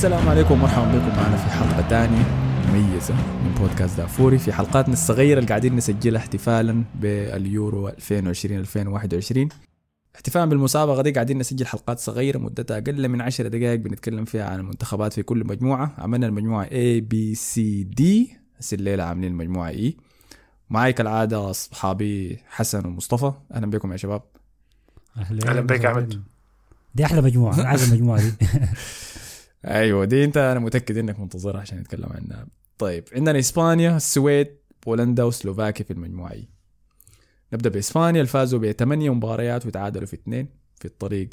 السلام عليكم ومرحبا بكم معنا في حلقة ثانية مميزة من بودكاست دافوري في حلقاتنا الصغيرة اللي قاعدين نسجلها احتفالا باليورو 2020 2021 احتفالا بالمسابقة دي قاعدين نسجل حلقات صغيرة مدتها أقل من 10 دقائق بنتكلم فيها عن المنتخبات في كل مجموعة. عملنا المجموعة A B C D. هسه الليلة عاملين المجموعة E. معي كالعادة أصحابي حسن ومصطفى. أهلا بكم يا شباب. أهلا. أهلا بك يا أحمد. دي أحلى مجموعة أنا عايز المجموعه دي. أيوه دي أنت أنا متأكد إنك منتظرها عشان نتكلم عنها. طيب عندنا إسبانيا السويد بولندا وسلوفاكيا في المجموعة. اي نبدأ بإسبانيا اللي فازوا بثمانية مباريات وتعادلوا في اثنين في الطريق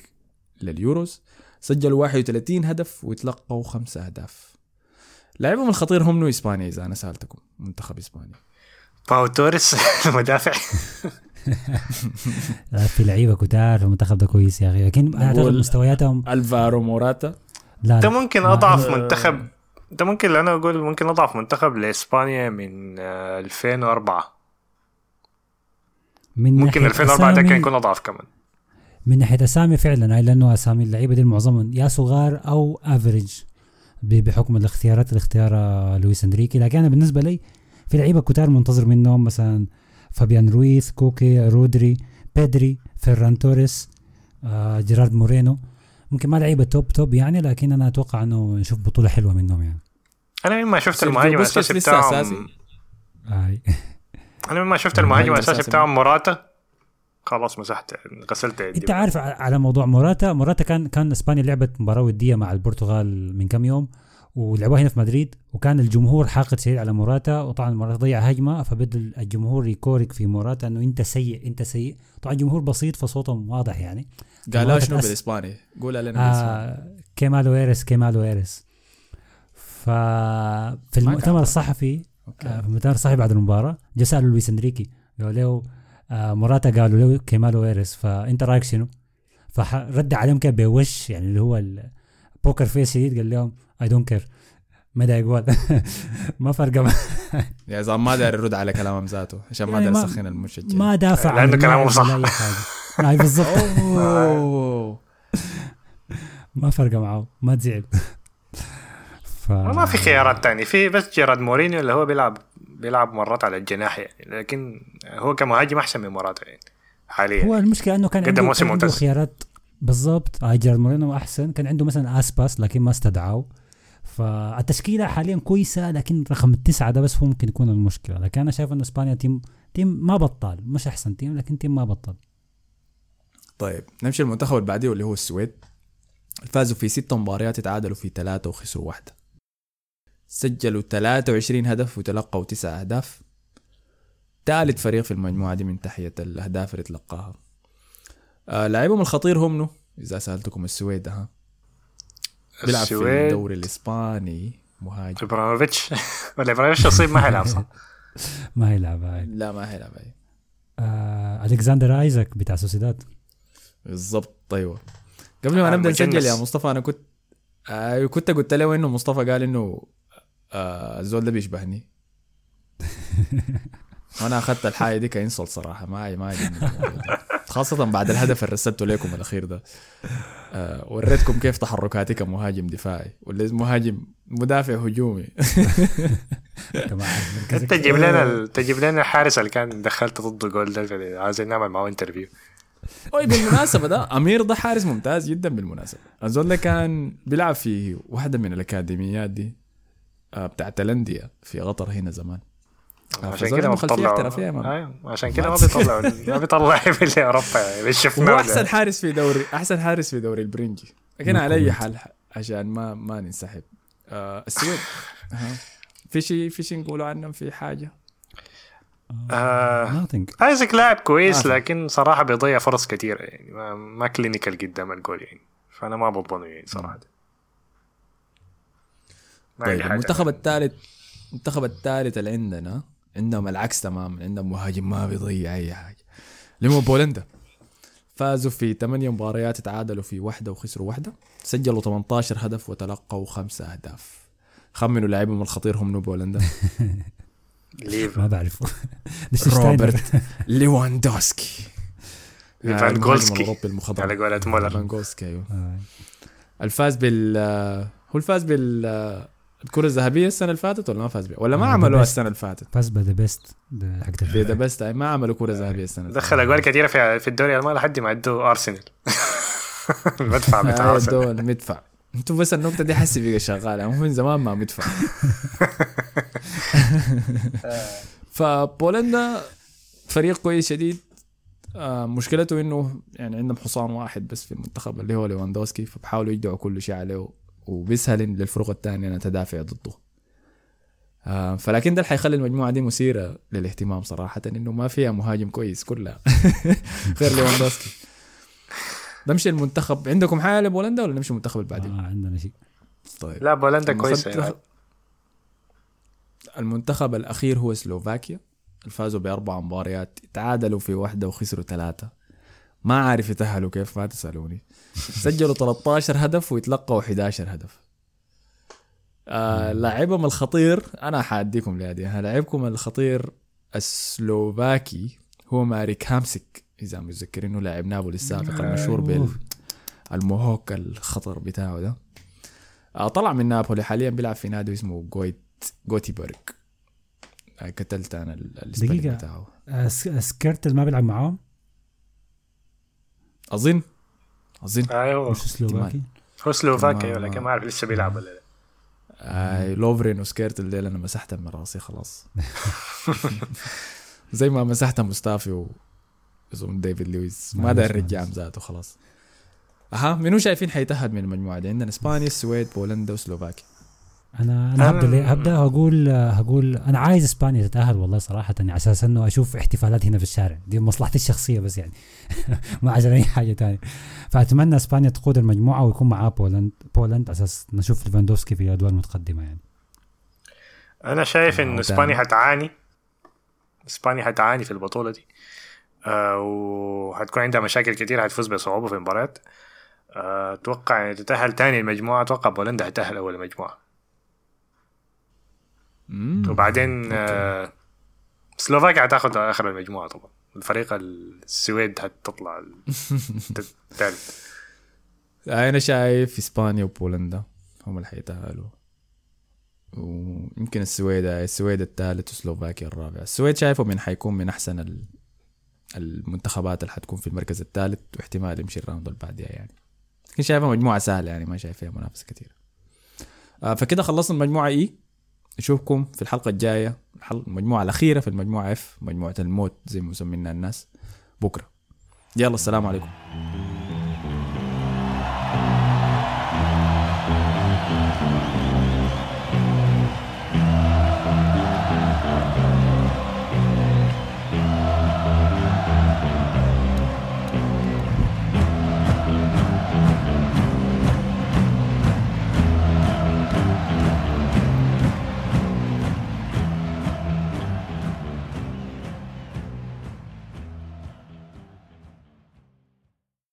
لليوروز. سجلوا 31 هدف وتلقوا خمسة أهداف. لاعبهم الخطير هم منو اسبانيا اذا أنا سألتكم منتخب إسبانيا. باو توريس المدافع. لا، في لعيبة كتار المنتخب ده كويس يا أخي لكن أعتقد مستوياتهم ألفارو موراتا. لا لا. ممكن أضعف منتخب ده ممكن أنا أقول ممكن أضعف منتخب لإسبانيا من آه، 2004 من ممكن ناحية 2004 ده كان يكون أضعف كمان. من ناحية أسامي فعلا هاي لأنه أسامي اللعيبة دي معظمهم يا صغار أو average بحكم الاختيارات اللي اختيارها لويس إنريكي. لكن أنا بالنسبة لي في لعيبة كتار منتظر منهم مثلا فابيان رويث كوكي رودري بيدري فيران توريس آه جيرارد مورينو. ممكن ما لعيبة top top يعني لكن أنا أتوقع إنه نشوف بطولة حلوة منهم يعني. أنا مما شفت المهاجم الأساسي بتاعهم أنا مما شفت المهاجم الأساسي بتاعهم موراتا خلاص مسحت غسلت يدي أنت عارف على موضوع موراتا موراتا كان كان إسبانيا لعبت مباراة ودية مع البرتغال من كم يوم؟ ولعبوها هنا في مدريد وكان الجمهور حاقد شديد على موراتا وطبعا موراتا ضيع هجمة فبدل الجمهور يكورك في موراتا إنه أنت سيء أنت سيء طبعا جمهور بسيط فصوتهم واضح يعني قالها موراتا شنو بالإسباني قولها لنا آه qué malo eres qué malo eres ففي المؤتمر. الصحفي okay. آه، في المؤتمر الصحفي بعد المباراة جا سالوا لويس إنريكي قالوا له آه موراتا قالوا له كيمالو ايرس فأنت رأيك شنو؟ فرد عليهم كده بوش يعني اللي هو ال poker face شديد قال لهم I don't care ما دا يقول. ما فرق معه. يا زلمة ما داير يرد على كلامهم ذاته عشان ما يعني داير ما- يسخن المشجع. ما دافع لأنه عن كلامه صح. أي بالضبط. ما فرق معه. ما تزعل. ف... ما في خيارات تانية. في بس جيرارد مورينيو اللي هو بيلعب بيلعب مرات على الجناح يعني لكن هو كمهاجم أحسن من موراتا يعني حاليا. هو المشكلة إنه كان عنده, موسم كان عنده. خيارات. بالضبط. آه جيرارد مورينو أحسن. كان عنده مثلا اسباس لكن ما استدعاه. فالتشكيلة حاليا كويسة لكن رقم التسعة ده بس هو ممكن يكون المشكلة. لكن أنا شايف انه إسبانيا team team ما بطال. مش أحسن team لكن team ما بطال طيب نمشي المنتخب اللي بعديه واللي هو السويد. فازوا في ست مباريات تعادلوا في ثلاثة وخسروا واحدة. سجلوا 23 هدف وتلقوا تسع أهداف. ثالث فريق في المجموعة دي من ناحية الأهداف اللي تلقاها. آه لاعبهم الخطير هم منو إذا سألتكم السويد ها. بيلعب في الدوري الإسباني مهاجم. إبراهيموفيتش. ولا إبراهيموفيتش اصيب ما حيلعب صح؟ ما يلعب هاي لا ما هيلعب أي آه الكسندر آيزاك بتاع سوسيداد. بالضبط أيوه قبل ما آه، نبدأ نسجل. يا مصطفى أنا كنت آه كنت قلت له إنه مصطفى قال إنه آه الزول ده بيشبهني. وأنا أخذت الحاجة دي ك insult صراحة. ما ما خاصة بعد الهدف اللي رسلته لكم الأخير ده. آه وريتكم كيف تحركاتي كمهاجم دفاعي. ولا مهاجم مدافع هجومي. تجيب لنا تجيب لنا الحارس اللي كان دخلت ضده جول ده عايزين نعمل معاه interview أوي بالمناسبة ده أمير ده حارس ممتاز جدا بالمناسبة. الزول ده كان بيلعب في واحدة من الأكاديميات دي آه، بتاعت الأندية في قطر هنا زمان. عشان كده ما بيطلعوا. أيوه عشان كده ما بيطلعوا ما بيطلعوا في أوروبا يعني هو شفناه أحسن حارس في دوري أحسن حارس في دوري البرنجي. لكن على أي حال عشان ما ما ننسحب. آه، السويد. في شيء في شيء نقوله عنهم؟ في حاجة؟ آه ايزك لاعب كويس آه. لكن صراحة بيضيع فرص كثيره يعني ما, ما clinical قدام الجول يعني. فأنا ما بضمنه يعني صراحة. ما طيب. المنتخب الثالث المنتخب الثالث اللي عندنا عندهم العكس تماما عندهم مهاجم ما بيضيع أي حاجة. اللي هو بولندا. فازوا في ثمانية مباريات تعادلوا في واحدة وخسروا واحدة. سجلوا 18 هدف وتلقوا خمسة أهداف. خمنوا لاعبهم الخطير هم بولندا. ليف ما بعرفه. روبرت ليواندوسكي. الأوروبي المخضرم. على قولة مولر. ليفاندوفسكي أيوه. آه. الفاز بال هو الفاز بال الكرة الذهبية السنة اللي فاتت ولا ما فاز بها؟ ولا ما آه، عملوها السنة اللي فاتت؟ فاز ب The Best حق The Best ما عملوا كرة ذهبية السنة اللي دخل أجوال كثيرة في في الدوري الألماني لحد ما ادوا ارسنال المدفع بتاع آه، ارسنال دول مدفع. أنتوا بس النقطة دي حسي بقى شغالة هم من زمان ما مدفع. فبولندا فريق كويس شديد. آه، مشكلته إنه يعني عندهم حصان واحد بس في المنتخب اللي هو ليواندوسكي فبحاولوا يجدعوا كل شيء عليه. وبيسهل للفرق الثانية إنها تدافع ضده. آه، فلكن ده اللي حيخلي المجموعة دي مثيرة للاهتمام صراحة إنه ما فيها مهاجم كويس كلها. غير ليواندوسكي. نمشي المنتخب. عندكم حاجة لبولندا ولا نمشي المنتخب اللي بعدين؟ آه عندنا شيء. طيب. لا بولندا كويسة أخذت- يعني. المنتخب الأخير هو سلوفاكيا. فازوا بأربع مباريات تعادلوا في واحدة وخسروا ثلاثة. ما عارف يتأهلوا كيف ما تسألوني. سجلوا 13 هدف ويتلقوا 11 هدف. آه لاعبهم الخطير أنا حأديكم لهذه. لاعبكم الخطير السلوفاكي هو ماريك هامسك إذا متذكرينه لاعب نابولي السابق المشهور. بال mohawk الخطر بتاعه ده. آه طلع من نابولي حاليا بيلعب في نادي اسمه جويت جوتيبرغ آه قتلت أنا ال- ال spelling دقيقة. بتاعه. سكيرتل ما بيلعب معاهم؟ أظن؟ أظن. أيوه. مش سلوفاكي هو سلوفاكيا ما- لكن ما أعرف لسه بيلعب ولا لا. آه لوفرين وسكيرتل أنا مسحتها من راسي خلاص. زي ما مسحتها مستافي و اظن ديفيد لويس. ما داير رجع. ذاته خلاص. أها منو شايفين حيتأهل من المجموعة دي؟ عندنا إسبانيا السويد بولندا وسلوفاكيا. أنا أنا أنا- هبدأ هبدأ هقول هقول أنا عايز إسبانيا تتأهل والله صراحة يعني على أساس إنه أشوف احتفالات هنا في الشارع. دي مصلحتي الشخصية بس يعني. ما عشان أي حاجة تانية. فأتمنى إسبانيا تقود المجموعة ويكون معاه بولند بولند على أساس نشوف ليفاندوفسكي في ادوار متقدمة يعني. أنا شايف آه، انه وتاني. اسبانيا حتعاني إسبانيا حتعاني في البطولة دي. آه وحتكون عندها مشاكل كتير حتفوز بصعوبة في المباريات آه، أتوقع يعني تتأهل تاني المجموعة أتوقع بولندا حتاهل أول المجموعة. وبعدين آه سلوفاكيا حتاخد آخر المجموعة طبعا. الفريق السويد حتطلع الثالث أنا شايف إسبانيا وبولندا هم اللي حيتأهلوا. ويمكن السويد السويد الثالث وسلوفاكيا الرابع. السويد شايفه من حيكون من أحسن ال- المنتخبات اللي حتكون في المركز الثالث واحتمال يمشي ال round اللي بعدها يعني. لكن شايفها مجموعة سهلة يعني ما شايف فيها منافسة كثير آه فكده خلصنا المجموعة E. نشوفكم في الحلقة الجاية. المجموعة الأخيرة في المجموعة اف مجموعة الموت زي ما مسمينها الناس. بكرة. يلا السلام عليكم.